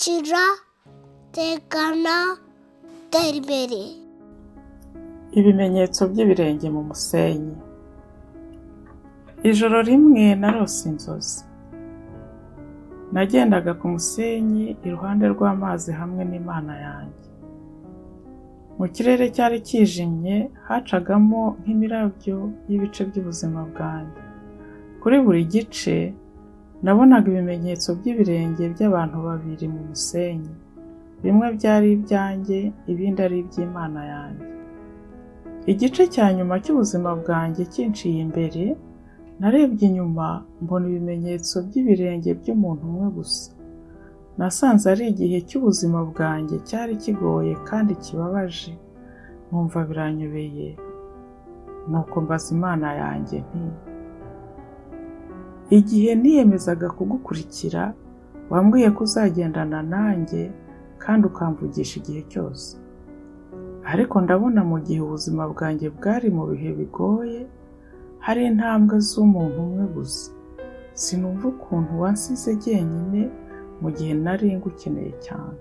kira tekana tera imbere ibimenyetso by'ibirenge mu musenyi. Ijoro rimwe narose inzozi. Nagendaga ku musenyi iruhande rw'amazi hamwe n'imana yanjye. Mu kirere cyari kijimye hacagamo nk'imirabyo y'ibice by'ubuzima bwanjye. Kuri buri gice nabonaga ibimenyetso by'ibirenge by'abantu babiri mu musenyi. Bimwe byari ibyanjye ibindi ari iby'imana yanjye. Igice cya nyuma cy'ubuzima bwanjye kinciye imbere narebye inyuma mbona ibimenyetso by'ibirenge by'umuntu umwe gusa. Nasanze ari igihe cy'ubuzima bwanjye cyari kigoye kandi kibabaje. Numva biranyobeye. Nuko mbaza imana yanjye nti igihe niyemezaga kugukurikira wambwiye ko uzagendana nanjye kandi ukamvugisha igihe cyose. Ariko ndabona mu gihe ubuzima bwanjye bwari mu bihe bigoye hari intambwe z'umuntu umwe gusa. Sinumva ukuntu wansize jyenyine mu gihe nari ngukeneye cyane.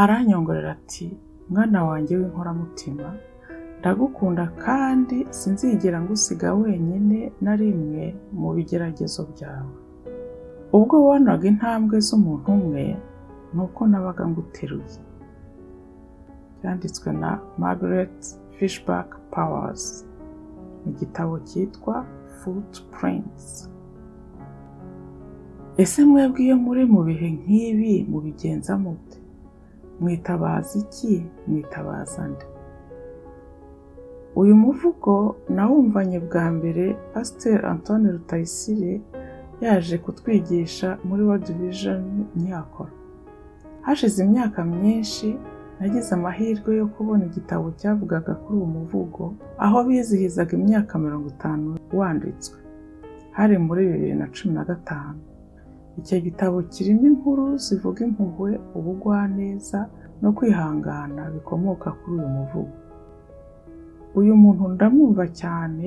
Aranyongorera ati mwana wanjye w'inkoramutima ndagukunda kandi sinzigera ngusiga wenyine na rimwe mu bigeragezo byawe. Ubwo wabonaga intambwe z'umuntu umwe ni uko nabaga nguteruye. Byanditswe na Margaret Fishback Powers mu gitabo cyitwa Footprints ese mwebwe iyo muri mu bihe nk'ibi mubigenza mute? Mwitabaza iki? Mwitabaza nde? Uyu muvugo nawumvanye bwa mbere pasiteri Antoine Rutayisire yaje kutwigisha muri World Vision ntiyakora hashize imyaka myinshi nagize amahirwe yo kubona igitabo cyavugaga kuri uwo muvugo aho bizihizaga imyaka mirongo itanu wanditswe. Hari muri bibiri na cumi na gatanu. Icyo gitabo kirimo inkuru zivuga impuhwe ubugwaneza no kwihangana bikomoka kuri uyu muvugo. Uyu muntu ndamwumva cyane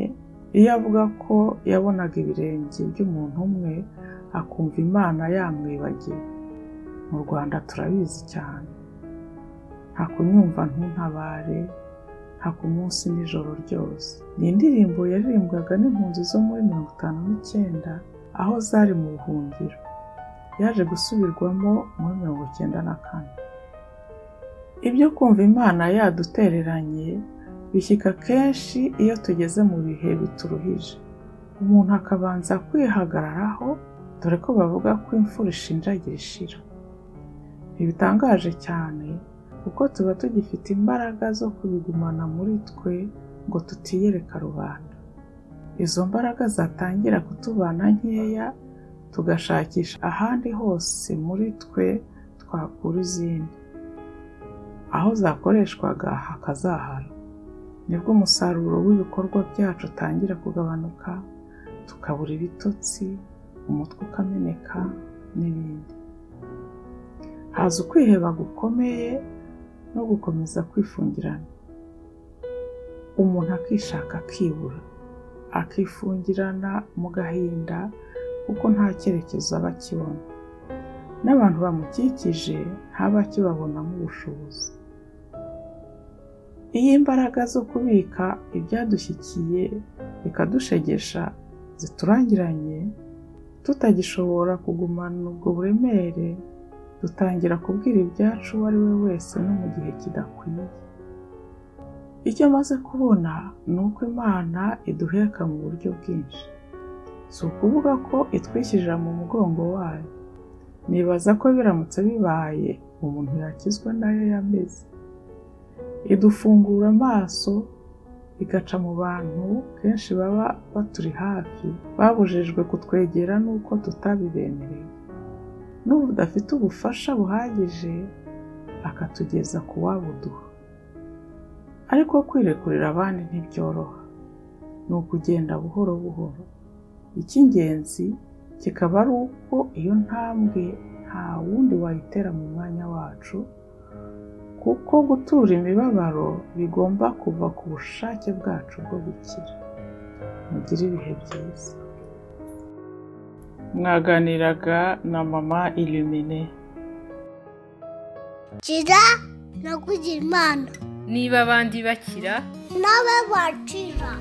iyo avuga ko yabonaga ibirenge by'umuntu umwe akumva imana yamwibagiwe. Mu rwanda turabizi cyane. Nta kunyumva ntuntabare nta ku munsi n'ijoro ryose. Ni indirimbo yaririmbwaga n'impunzi zo muri mirongo itanu n'icyenda aho zari mu buhungiro. Yaje gusubirwamo muri mirongo icyenda na kane. Ibyo kumva imana yadutereranye bishyika kenshi iyo tugeze mu bihe bituruhije. Umuntu akabanza kwihagararaho dore ko bavuga ko imfura ishinjagira ishira. Ntibitangaje cyane kuko tuba tugifite imbaraga zo kubigumana muri twe ngo tutiyereka rubanda izo mbaraga zatangira kutubana nkeya tugashakisha ahandi hose muri twe twakura izindi. Aho zakoreshwaga hakazahara. Ni bwo umusaruro w'ibikorwa byacu utangira kugabanuka tukabura ibitotsi umutwe ukameneka n'ibindi. Haza ukwiheba gukomeye no gukomeza kwifungirana. Umuntu akishaka akibura akifungirana mu gahinda kuko nta cyerekezo aba akibona. N'abantu bamukikije ntaba akibabonamo ubushobozi. Iyo imbaraga zo kubika ibyadushyikiye bikadushegesha ziturangiranye tutagishobora kugumana ubwo buremere dutangira kubwira ibyacu uwo ari we wese no mu gihe kidakwiye. Icyo maze kubona ni uko imana iduheka mu buryo bwinshi. Si ukuvuga ko itwishyirira mu mugongo wayo. Nibaza ko biramutse bibaye umuntu yakizwa na yo yameze. Idufungura amaso igaca mu bantu kenshi baba baturi hafi. Babujijwe kutwegera n'uko tutabibemereye. N'ubu udafite ubufasha buhagije akatugeza ku wabuduha ariko kwirekurira abandi ntibyoroha. Ni ukugenda buhoro buhoro. Icy'ingenzi kikaba ari uko iyo ntambwe nta wundi wayitera mu mwanya wacu kuko gutura imibabaro bigomba kuva ku bushake bwacu bwo gukira. Mugire ibihe byiza. Mwaganiraga na mama ilumine kira no kugira imana niba abandi bakira nawe wakira.